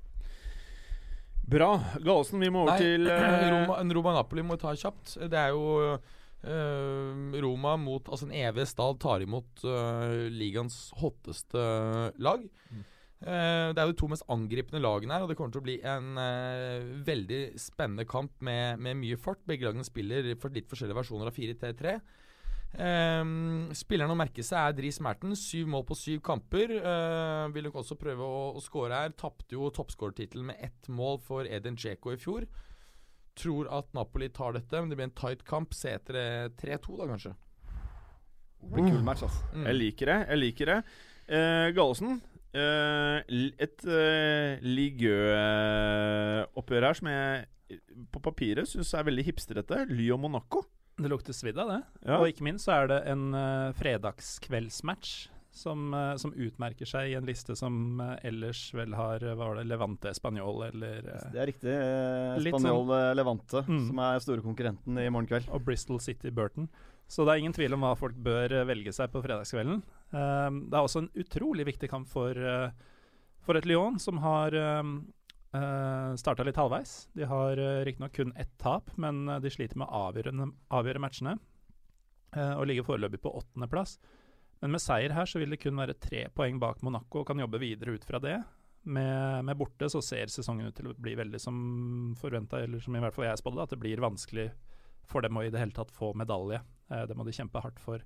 Bra. Galesen, vi må over Nei, til Roma, Roma, Napoli må vi ta kjapt. Det er jo Roma mot Altså en evig stad tar imot ligaens hotteste lag. Eh, det er jo de to mest angripende lagene her, og det kommer til å bli en uh, veldig spennende kamp med, med mye fart. Begge lagene spiller for litt forskjellige versjoner av 4-3-3. Um, spilleren å merke seg er Dris Merten. Syv mål på syv kamper. Uh, vil nok også prøve å, å score her. Tapte jo toppskårertittelen med ett mål for Edin Djeko i fjor. Tror at Napoli tar dette, men det blir en tight kamp. Se etter det 3-2, da, kanskje. Det blir kul match, altså. Mm. Jeg liker det. Jeg liker det. Uh, Gallosen, eh, et uh, ligø-oppgjør her som jeg eh, på papiret syns er veldig hipsterete. Lyon Monaco. Det lukter svidd av det. Ja. Og ikke minst så er det en uh, fredagskveldsmatch som, eh, som utmerker seg i en liste som eh, ellers vel har eh, Hva var det? Levante Spanjol eller eh, Det er riktig. Eh, Spanjol sånn. Levante, Mm. som er store konkurrenten i morgen kveld. og Bristol City Burton. Så det er ingen tvil om hva folk bør eh, velge seg på fredagskvelden. Um, det er også en utrolig viktig kamp for, eh, for et Lyon som har um, starta litt halvveis. De har uh, riktignok kun ett tap, men eh, de sliter med å avgjøre, matchene. eh, og ligger foreløpig på åttendeplass. Men med seier her så vil det kun være tre poeng bak Monaco og kan jobbe videre ut fra det. Med, med borte så ser sesongen ut til å bli veldig som forventa, eller som i hvert fall jeg spådde, at det blir vanskelig for dem å i det hele tatt få medalje. Eh, det må de kjempe hardt for.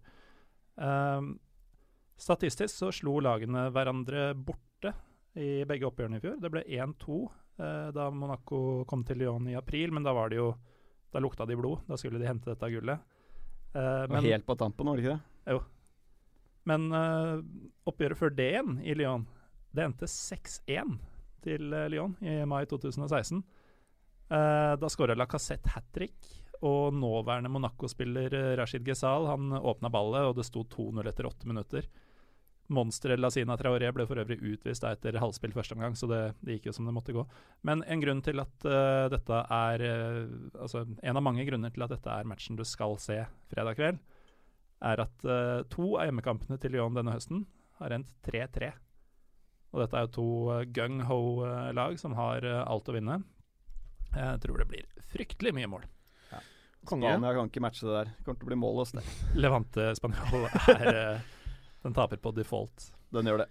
Ehm, statistisk så slo lagene hverandre borte i begge oppgjørene i fjor. Det ble 1-2 eh, da Monaco kom til Lyon i april, men da var det jo Da lukta de blod. Da skulle de hente dette gullet. Eh, men, helt på tampen, var det ikke det? Jo. men uh, oppgjøret før det igjen i Lyon, det endte 6-1 til Lyon i mai 2016. Uh, da skåra Lacassette hat trick, og nåværende Monaco-spiller eh, Rashid Ghezal han åpna ballet, og det sto 2-0 etter åtte minutter. Monsteret Lazina Traoré ble for øvrig utvist etter halvspill første omgang, så det, det gikk jo som det måtte gå. Men en grunn til at uh, dette er uh, Altså en av mange grunner til at dette er matchen du skal se fredag kveld, er at uh, to av hjemmekampene til Lyon denne høsten har endt 3-3. Og dette er jo to gung-ho-lag som har alt å vinne. Jeg tror det blir fryktelig mye mål. Konge. Spania kan ikke matche det der. Det kommer til å bli målløst, det. Levante Spanjol er eh, Den taper på default. Den gjør det.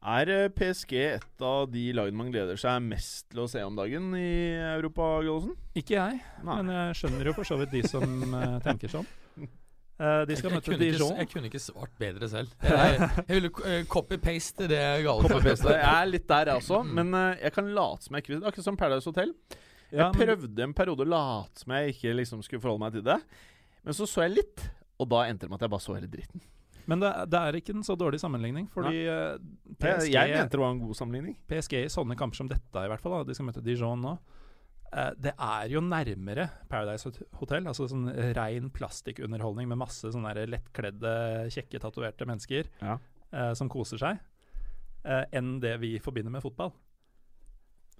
Er eh, PSG et av de lagene man gleder seg mest til å se om dagen i Europa, Gallosen? Ikke jeg, Nei. men jeg skjønner jo for så vidt de som eh, tenker sånn. Uh, de skal jeg, møte kunne ikke, jeg kunne ikke svart bedre selv. Jeg, jeg ville uh, copy-paste det gale Copy-paste. Jeg er litt der, jeg også. Men uh, jeg kan late som jeg ikke visste. Akkurat som Paradise Hotel. Jeg Ja, prøvde en periode å late som jeg ikke liksom skulle forholde meg til det. Men så så jeg litt, og da endte det med at jeg bare så hele dritten. Men det, det er ikke en så dårlig sammenligning, fordi eh, PSG, jeg mente det var en god sammenligning. PSG i sånne kamper som dette, i hvert fall, da, de skal møte Dijon nå, Uh, det er jo nærmere Paradise Hotel, altså sånn rein plastikkunderholdning med masse sånne lettkledde, kjekke, tatoverte mennesker Ja. uh, som koser seg, uh, enn det vi forbinder med fotball.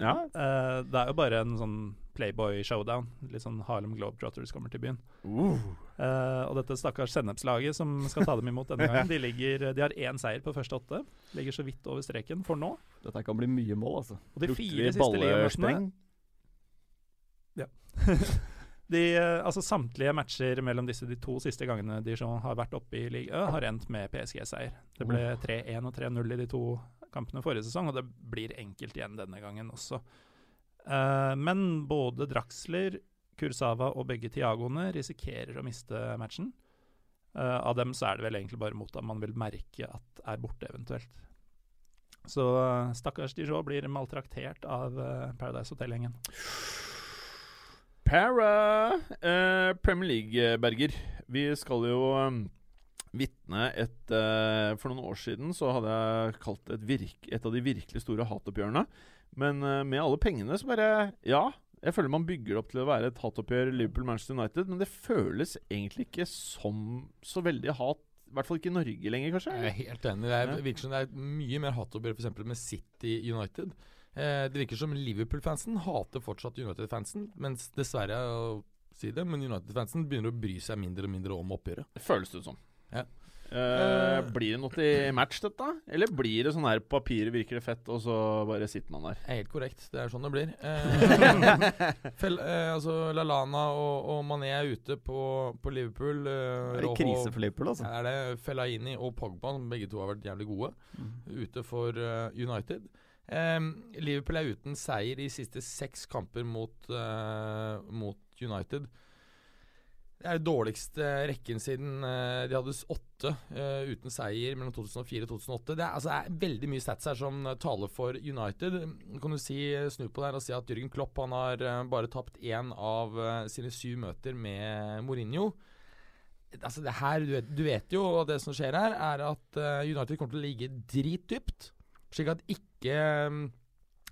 Ja. Uh, det er jo bare en sånn Playboy-showdown. Litt sånn Harlem Globetrotters kommer til byen. Eh, og dette stakkars sennepslaget som skal ta dem imot denne gangen, de, ligger, de har én seier på første åtte. Ligger så vidt over streken for nå. Dette kan bli mye mål, altså. Og de fire siste ligamøtene Ja. de, eh, altså Samtlige matcher mellom disse de to siste gangene Dijon har vært oppe i ligaen, har endt med PSG-seier. Det ble 3-1 og 3-0 i de to kampene forrige sesong, og det blir enkelt igjen denne gangen også. Uh, men både Draxler, Kursava og begge Tiagoene risikerer å miste matchen. Uh, av dem så er det vel egentlig bare Mota man vil merke at er borte, eventuelt. Så uh, stakkars Dijon blir maltraktert av Paradise Hotel-gjengen. Para Premier League-Berger. Vi skal jo um, vitne et eh, For noen år siden så hadde jeg kalt det et, virk, et av de virkelig store hatoppgjørene. Men eh, med alle pengene så bare Ja, jeg føler man bygger det opp til å være et hatoppgjør Liverpool-Manchester United, men det føles egentlig ikke som så veldig hat. I hvert fall ikke i Norge lenger, kanskje. Jeg er helt enig. Det er, virker som det er mye mer hatoppgjør f.eks. med City United. Eh, det virker som Liverpool-fansen hater fortsatt United-fansen, mens dessverre å si det, men United-fansen begynner å bry seg mindre og mindre om oppgjøret. Det føles det ut som. Ja. Uh, blir det noe til match, dette? Eller blir det sånn her på papiret virker det fett, og så bare sitter man der? Er helt korrekt. Det er sånn det blir. Uh, Fel, uh, altså Lalana og, og Mané er ute på, på Liverpool. Uh, Det er det krise for Liverpool, altså. Er det Fellaini og Pogba, som begge to har vært jævlig gode, Mm. ute for eh, United. Liverpool er uten seier i siste seks kamper mot, eh, mot United. Det er dårligste rekken siden eh, de hadde åtte uh, uten seier mellom 2004 og 2008. Det er, altså, er veldig mye stats her som eh, taler for United. Kan du si, snu på det her og si at Jørgen Klopp han har bare tapt én av sine syv møter med Mourinho. Altså det her, du vet, du vet jo at det som skjer her, er at United kommer til å ligge dritdypt. Slik at ikke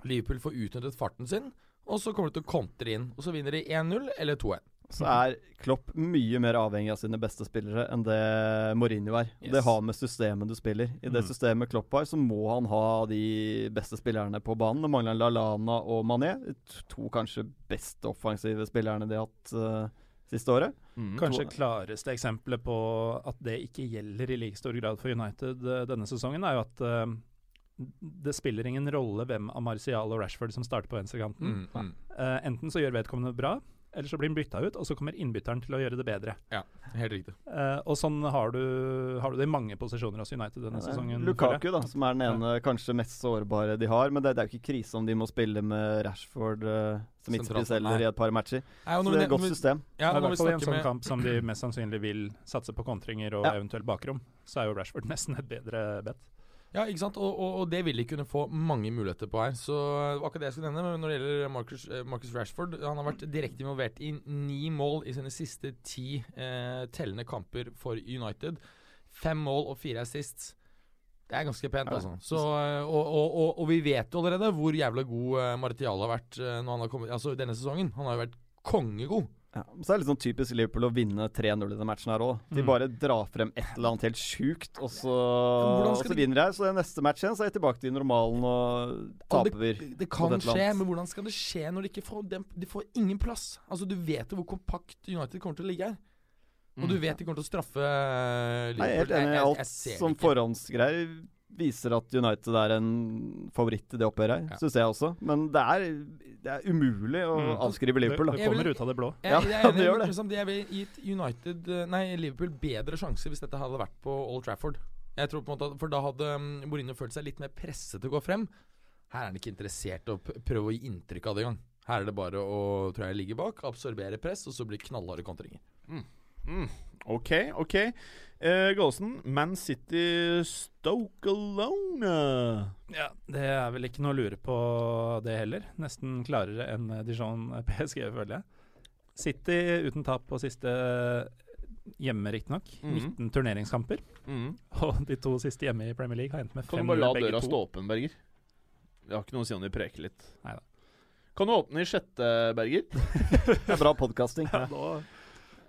Liverpool får utnyttet farten sin. Og så kommer de til å kontre inn. Og så vinner de 1-0 eller 2-1. Så er Klopp mye mer avhengig av sine beste spillere enn det Mourinho er. Yes. Det har med systemet du spiller. I det Mm. systemet Klopp har, så må han ha de beste spillerne på banen. Det mangler Lallana og Mané. To kanskje beste offensive spillerne de har hatt uh, siste året. Mm. Kanskje klareste eksempelet på at det ikke gjelder i like stor grad for United eh, denne sesongen, er jo at uh, det spiller ingen rolle hvem av Martial og Rashford som starter på venstrekanten. Mm, mm. Eh, enten så gjør vedkommende bra, eller så blir han bytta ut, og så kommer innbytteren til å gjøre det bedre. Ja, Helt riktig. Uh, og sånn har du, har du det i mange posisjoner hos United denne sesongen. Lukaku, da, som er den ene kanskje mest sårbare de har. Men det, det er jo ikke krise om de må spille med Rashford uh, som midtspiss eller i et par matcher. Nei, Så det er et godt vi- system. Ja, I hvert fall i en sånn med kamp som de mest sannsynlig vil satse på kontringer og Ja. eventuelt bakrom, så er jo Rashford nesten et bedre bet. Ja, ikke sant? Og, og, og det vil de kunne få mange muligheter på her. Så det var akkurat det jeg skulle nevne. Men når det gjelder Marcus, eh, Marcus Rashford Han har vært direkte involvert i ni mål i sine siste ti eh, tellende kamper for United. Fem mål og fire assists. Det er ganske pent, altså. Så, eh, og, og, vi vet jo allerede hvor jævla god eh, Martial har vært når han har kommet Altså denne sesongen. Han har jo vært kongegod. Ja, så er det litt sånn typisk Liverpool å vinne 3-0 i denne matchen her òg. De Mm. bare drar frem et eller annet helt sjukt, og så, og så de- vinner jeg. Så neste match igjen så er de tilbake til normalen og taper. det, det kan skje, men hvordan skal det skje når de ikke får dem, De får ingen plass. Altså Du vet jo hvor kompakt United kommer til å ligge her. Og du vet de kommer til å straffe Liverpool. Nei, jeg er helt enig i alt som forhåndsgreier viser at United er en favoritt i det oppgjøret her, Ja. syns jeg også. Men det er, det er umulig å Mm. avskrive Liverpool, da. det Jeg vil- kommer ut av det blå. Jeg, Ja, jeg jeg, det gjør det. Liksom, jeg ville gitt United Nei, Liverpool bedre sjanse hvis dette hadde vært på Old Trafford. Jeg tror på en måte at, For da hadde um, Mourinho følt seg litt mer presset til å gå frem. Her er han ikke interessert i å prøve å gi inntrykk av det engang. Her er det bare å tror jeg, ligge bak, absorbere press, og så blir knallharde kontringer. Mm. Ok, ok. Eh, Gåsen, Man City Stoke Alone. Ja, Det er vel ikke noe å lure på det heller. Nesten klarere enn Dijon PSG, føler jeg. City uten tap på siste hjemme, riktignok. Mhm. 19 turneringskamper. Mm. Og de to siste hjemme i Premier League har endt med Kan du bare la døra to. stå åpen, Berger? Det har ikke noe å si om de preker litt. Neida. Kan du åpne i sjette, Berger? Det er bra podkasting. Ja, nå,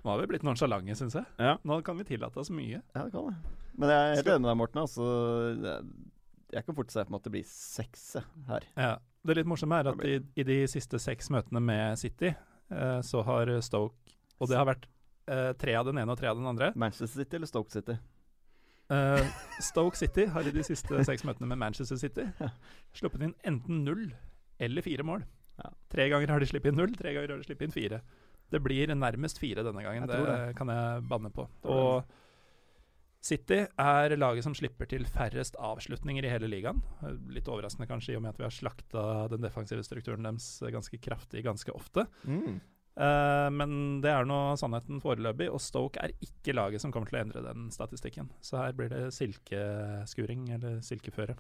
nå har vi blitt nonsjalante, syns jeg. Ja. Nå kan vi tillate oss mye. Ja, det kan det. Men jeg er helt enig med deg, Morten. Altså, jeg kan fort se for meg at det blir seks her. Ja. Det litt morsomme er at i, i de siste seks møtene med City, eh, så har Stoke Og det har vært eh, tre av den ene og tre av den andre. Manchester City eller Stoke City? Eh, Stoke City har i de siste seks møtene med Manchester City sluppet inn enten null eller fire mål. Ja. Tre ganger har de sluppet inn null, tre ganger har de sluppet inn fire. Det blir nærmest fire denne gangen, det, det. kan jeg banne på. Og City er laget som slipper til færrest avslutninger i hele ligaen. Litt overraskende kanskje, i og med at vi har slakta den defensive strukturen deres ganske kraftig ganske ofte. Mm. Uh, men det er nå sannheten foreløpig, og Stoke er ikke laget som kommer til å endre den statistikken. Så her blir det silkeskuring, eller silkeføre.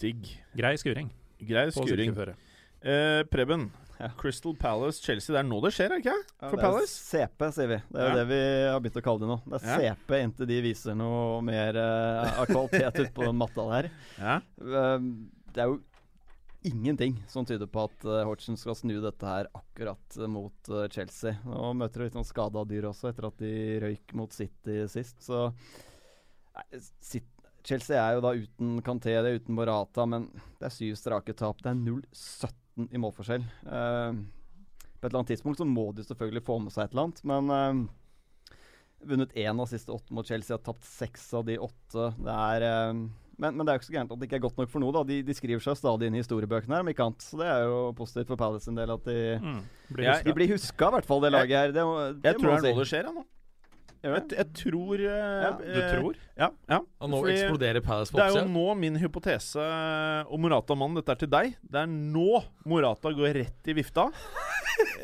Digg. Grei skuring Grei på skuring. silkeføre. Eh, Preben. Ja. Crystal Palace, Chelsea. Det er nå det skjer, er det ikke? Ja, det Palace? CP, sier vi. Det er Ja. det vi har begynt å kalle det nå. Det er Ja. CP inntil de viser noe mer uh, av kvalitet ute på den matta der. Ja. Um, det er jo ingenting som tyder på at uh, Hodgson skal snu dette her akkurat eh, mot uh, Chelsea. Nå møter de litt sånn skada dyr også, etter at de røyk mot City sist, så nei, Sit- Chelsea er jo da uten Canté, uten Morata, men det er syv strake tap. Det er 0-17 i målforskjell. Uh, på et eller annet tidspunkt så må de selvfølgelig få med seg et eller annet, men uh, Vunnet én av siste åtte mot Chelsea, har tapt seks av de åtte. Det er eh, men, men det er jo ikke så gærent at det ikke er godt nok for noe. da De, de skriver seg stadig inn i historiebøkene, her, om ikke annet. Så det er jo positivt for Palace en del at de, Mm. Blir Jeg- huska. de blir huska, i hvert fall, det laget her. Det, det Jeg må tror det er si. nå det skjer, ja, nå. Jeg, vet, jeg tror eh, Ja, Du eh, tror? Ja. ja. Og nå Fordi eksploderer Palace på Det er jo nå min hypotese Og Morata-mannen, dette er til deg. Det er nå Morata går rett i vifta.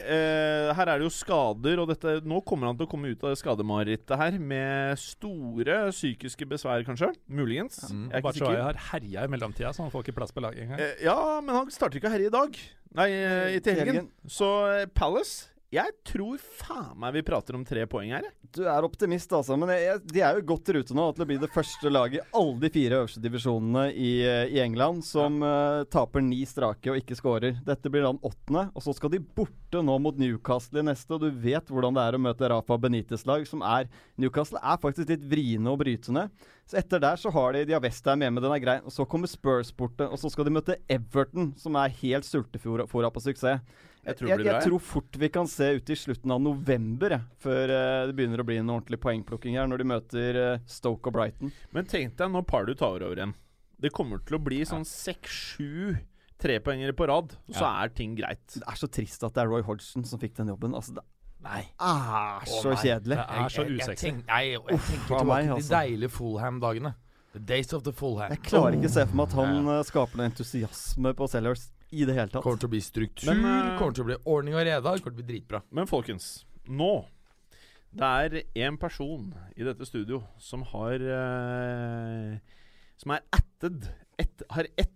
Eh, her er det jo skader, og dette, nå kommer han til å komme ut av det skademarerittet her med store psykiske besvær, kanskje. Muligens. Mm. Jeg er ikke sikker. har herja i mellomtida, så han får ikke plass på laget engang. Eh, ja, men han starter ikke å herje i dag. Nei, i til helgen. Så eh, Palace Jeg tror faen meg vi prater om tre poeng her. jeg. Du er optimist, altså. Men jeg, de er jo godt i rute nå til å bli det første laget i alle de fire øverste divisjonene i, eh, i England som eh, taper ni strake og ikke scorer. Dette blir da den åttende, og så skal de borte nå mot Newcastle i neste. Og du vet hvordan det er å møte Rafa Benitez-lag, som er Newcastle er faktisk litt vriene og brytende. Så etter der så har de De har Westham hjemme, den er grei. Og så kommer Spurs borte, og så skal de møte Everton, som er helt sultefòra på suksess. Jeg tror jeg, bra, jeg jeg. tror fort vi kan se ut i slutten av november, jeg, før eh, det begynner å bli en ordentlig poengplukking her, når de møter eh, Stoke og Brighton. Men tenk deg når Pardu tar over igjen. Det kommer til å bli sånn seks-sju trepoengere på rad, og så er ting greit. Det er så trist at det er Roy Hodgson som fikk den jobben. Altså, det Nei. er så nei. kjedelig. Det er så Jeg- jeg- jeg usexy. Nei, jeg tenker tilbake meg, altså. de deilige Fullham-dagene. The days of the Fullham. Jeg klarer ikke å se for meg at han eh, skaper noe entusiasme på Sellers i det hele tatt. Kommer til å bli struktur, Men, uh, kommer til å bli ordning og reda. Kommer til å bli dritbra. Men folkens, nå Det er en person i dette studio som har uh, Som er ætted et, Har ett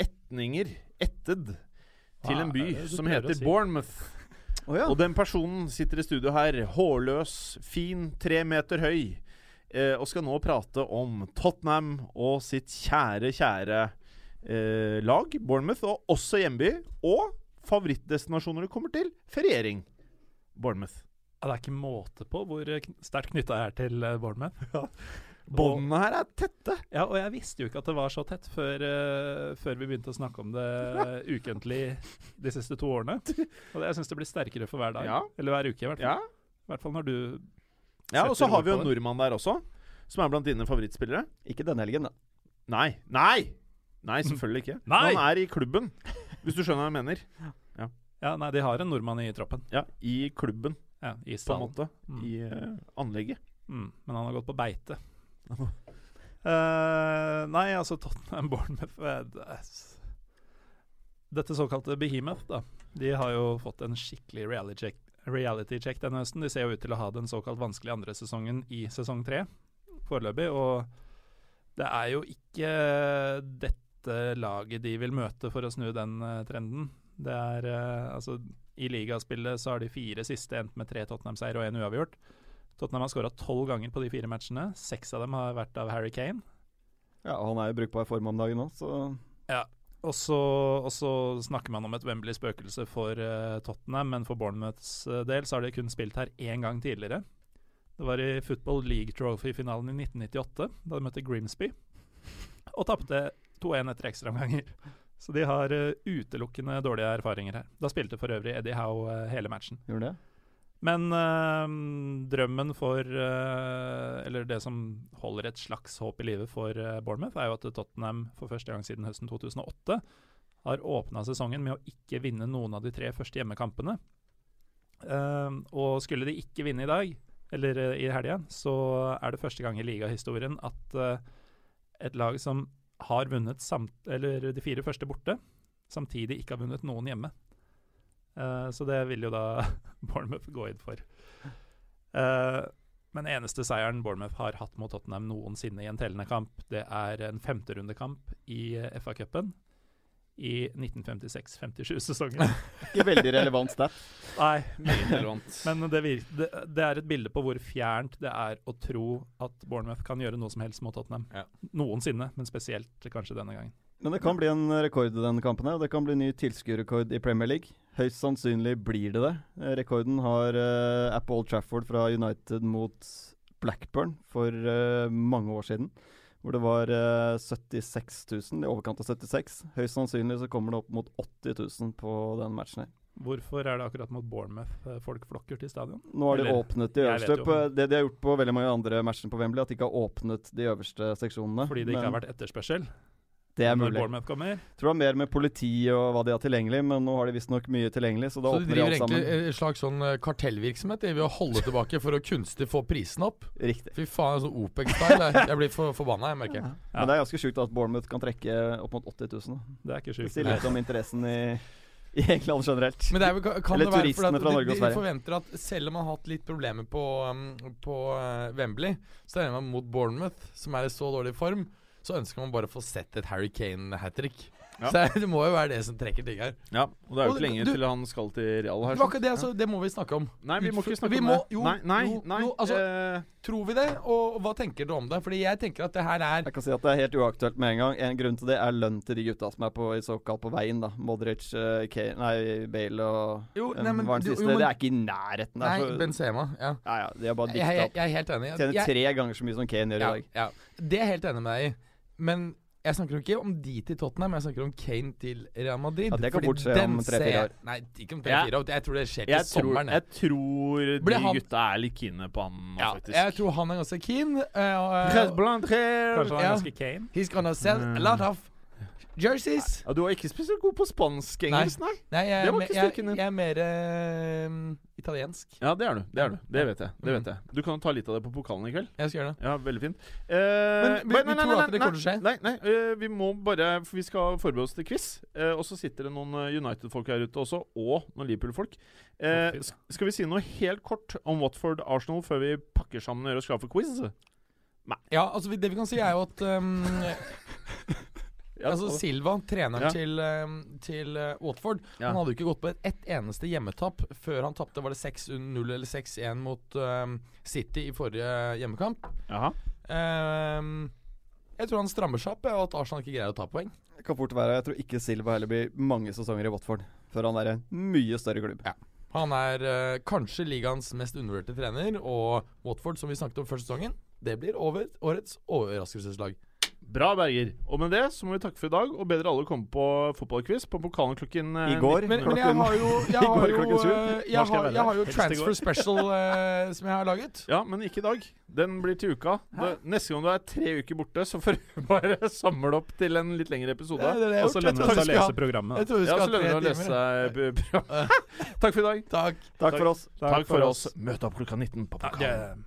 etninger ætted til en er by som heter si? Bournemouth. Oh, ja. Og den personen sitter i studio her, hårløs, fin, tre meter høy, eh, og skal nå prate om Tottenham og sitt kjære, kjære eh, lag, Bournemouth, og også hjemby, og favorittdestinasjoner det kommer til, feriering. Bournemouth. Ja, det er ikke måte på hvor eh, sterkt knytta jeg er til Bournemouth. Ja. Båndene her er tette. Ja, og jeg visste jo ikke at det var så tett før, uh, før vi begynte å snakke om det ukentlig de siste to årene. Og det, jeg syns det blir sterkere for hver dag. Ja. Eller hver uke, i hvert fall. Ja, I hvert fall når du ja og så har vi jo en nordmann der også, som er blant dine favorittspillere. Ikke denne helgen, da. Nei. Nei! Nei, selvfølgelig ikke. Nei! Han er i klubben, hvis du skjønner hva jeg mener. Ja, nei, de har en nordmann i troppen. Ja, I klubben, Ja, I på en måte. Mm. I uh, anlegget. Mm, men han har gått på beite. uh, nei, altså Tottenham Bournemouth eh, Dette såkalte Behemoth, da. De har jo fått en skikkelig reality check, reality check denne høsten. De ser jo ut til å ha den såkalt vanskelige andre sesongen i sesong tre foreløpig. Og det er jo ikke dette laget de vil møte for å snu den eh, trenden. Det er eh, altså I ligaspillet så har de fire siste endt med tre Tottenham-seier og én uavgjort. Tottenham har skåra tolv ganger på de fire matchene. Seks av dem har vært av Harry Kane. Ja, han er jo brukbar form om dagen nå, så så, og så snakker man om et Wembley-spøkelse for uh, Tottenham, men for Bournemouths del så har de kun spilt her én gang tidligere. Det var i Football League Trophy-finalen i 1998, da de møtte Grimsby. Og tapte 2-1 etter ekstraomganger. Så de har uh, utelukkende dårlige erfaringer her. Da spilte for øvrig Eddie Howe uh, hele matchen. gjorde det. Men eh, drømmen for eh, Eller det som holder et slags håp i livet for eh, Bournemouth, er jo at Tottenham for første gang siden høsten 2008 har åpna sesongen med å ikke vinne noen av de tre første hjemmekampene. Uh, og skulle de ikke vinne i dag, eller i helga, så er det første gang i ligahistorien at uh, et lag som har vunnet samt, eller de fire første borte, samtidig ikke har vunnet noen hjemme. Uh, så det vil jo da Bournemouth gå inn for. Uh, men eneste seieren Bournemouth har hatt mot Tottenham noensinne i en tellende kamp, det er en femterundekamp i eh, FA-cupen i 1956-57-sesongen. Ikke veldig relevant stat. Nei, relevant. men det, vir det, det er et bilde på hvor fjernt det er å tro at Bournemouth kan gjøre noe som helst mot Tottenham. Ja. Noensinne, men spesielt kanskje denne gangen. Men det kan bli en rekord i denne kampen. og Det kan bli ny tilskuerrekord i Premier League. Høyst sannsynlig blir det det. Eh, Rekorden har uh, Apple Old Trafford fra United mot Blackburn for uh, mange år siden. Hvor det var eh, 76 000, i overkant av 76. Høyst sannsynlig så kommer det opp mot 80 000 på den matchen her. Hvorfor er det akkurat mot Bournemouth eh, folk flokker til stadion? Nå har de Eller, åpnet de øverste. På, det de har gjort på veldig mange andre matcher på Wembley, at de ikke har åpnet de øverste seksjonene. Fordi det ikke Men har vært etterspørsel Det er mulig. Tror det var mer med politi og hva de har tilgjengelig, men nå har de visstnok mye tilgjengelig, så da Så de de driver alt egentlig en slags sånn eh, kartellvirksomhet ved å holde tilbake for å kunstig få prisen opp. Riktig. Fy faen, sånn OPEC-style. Jeg- blir for forbanna, jeg merker. Men det er ganske sjukt at Bournemouth kan trekke opp mot 80 000. da. Det er ikke Det sjukt. sier litt om interessen i, i England generelt. Men det er, kan Eller det være turistene fra Norge og de Sverige. forventer at selv om man har hatt litt problemer på, um, på uh, Wembley, så regner man mot Bournemouth, som er i så dårlig form, så ønsker man bare å få sett et Harry Kane-hat trick. Ja. Så det må jo være det som trekker ting her. Ja, og det er jo ikke lenge du- til han skal til Real her. Det sånn. det, altså, det må vi snakke om. Nei, vi må ikke snakke Vi om må- det. jo, nei, nei, jo, nei. jo, altså- uh, Tror vi det, og hva tenker du om det? Fordi jeg tenker at det her er Jeg kan si at det er helt uaktuelt med en gang. En grunn til det er lønn til de gutta som er på, i såkalt på veien. da Modric, uh, Kane, nei, Bale og Jo, nei, men- var den jo, siste. men- det er ikke i nærheten. Der, Nei, Benzema. Ja. ja, ja, de har bare Jeg, opp. jeg, jeg, jeg er helt enig. Tjener Jeg- tre ganger så mye som Kane gjør ja, i dag. ja. Det er jeg helt enig med deg i. Men jeg snakker jo ikke om de til Tottenham, jeg snakker om Kane til Real Madrid. Ja, det kan fort skje om tre-fire år. Nei, ikke om tre-fire år. Jeg tror det skjer til jeg, tror, sommeren. jeg tror de han- gutta er litt kine på han nå, ja, faktisk. jeg tror han er ganske keen. Uh, tres- Kanskje han er ganske Kane? he's gonna sell a lot of jerseys. Ja, du var ikke spesielt god på spansk-engelsk, nei. Nei, jeg, Det var ikke jeg, din. jeg er mer uh, italiensk. Ja, det er du. Det er du. Det vet jeg. Det vet jeg. Du kan ta litt av det på pokalen i kveld. Jeg skal gjøre det. Ja, veldig fint. Uh, Men vi- nei, nei, tror nei, at det nei, kommer til å skje. Nei, nei Uh, vi må bare For vi skal forberede oss til quiz. og så sitter det noen United-folk her ute også, og noen Liverpool-folk. Skal vi si noe helt kort om Watford Arsenal før vi pakker sammen og gjør oss klar for quiz? Ja, altså Det vi kan si, er jo at um, Altså Silva, treneren Ja. til, um, til uh, Watford, Ja. han hadde jo ikke gått på et, ett eneste hjemmetapp før han tapte Var det 6-0 eller 6-1 mot um, City i forrige hjemmekamp. Jaha. Um, jeg tror han strammer seg opp, og at Arsenal ikke greier å ta poeng. Det kan fort være. Jeg tror ikke Silva heller blir mange sesonger i Watford før han er en mye større klubb. Ja. Han er uh, kanskje ligaens mest undervurderte trener, og Watford, som vi snakket om før sesongen, det blir over årets overraskelseslag. Bra, Berger. Og med det så må vi takke for i dag, og bedre alle komme på fotballquiz på pokalen klokken eh, I går. Men, men jeg har jo Jeg har jo, Når jeg har, jeg har jo Transfer. Special uh, som jeg har laget. Ja, men ikke i dag. Den blir til uka. Da, neste gang du er tre uker borte, så får du bare samle opp til en litt lengre episode. Det det Og så lønner det seg å tror vi skal lese programmet. Jeg Ja, så lønner det å lese seg bra. Takk for i dag. Takk. Takk for oss. Takk for oss. Møt opp klokka 19 på Ja, pokalen.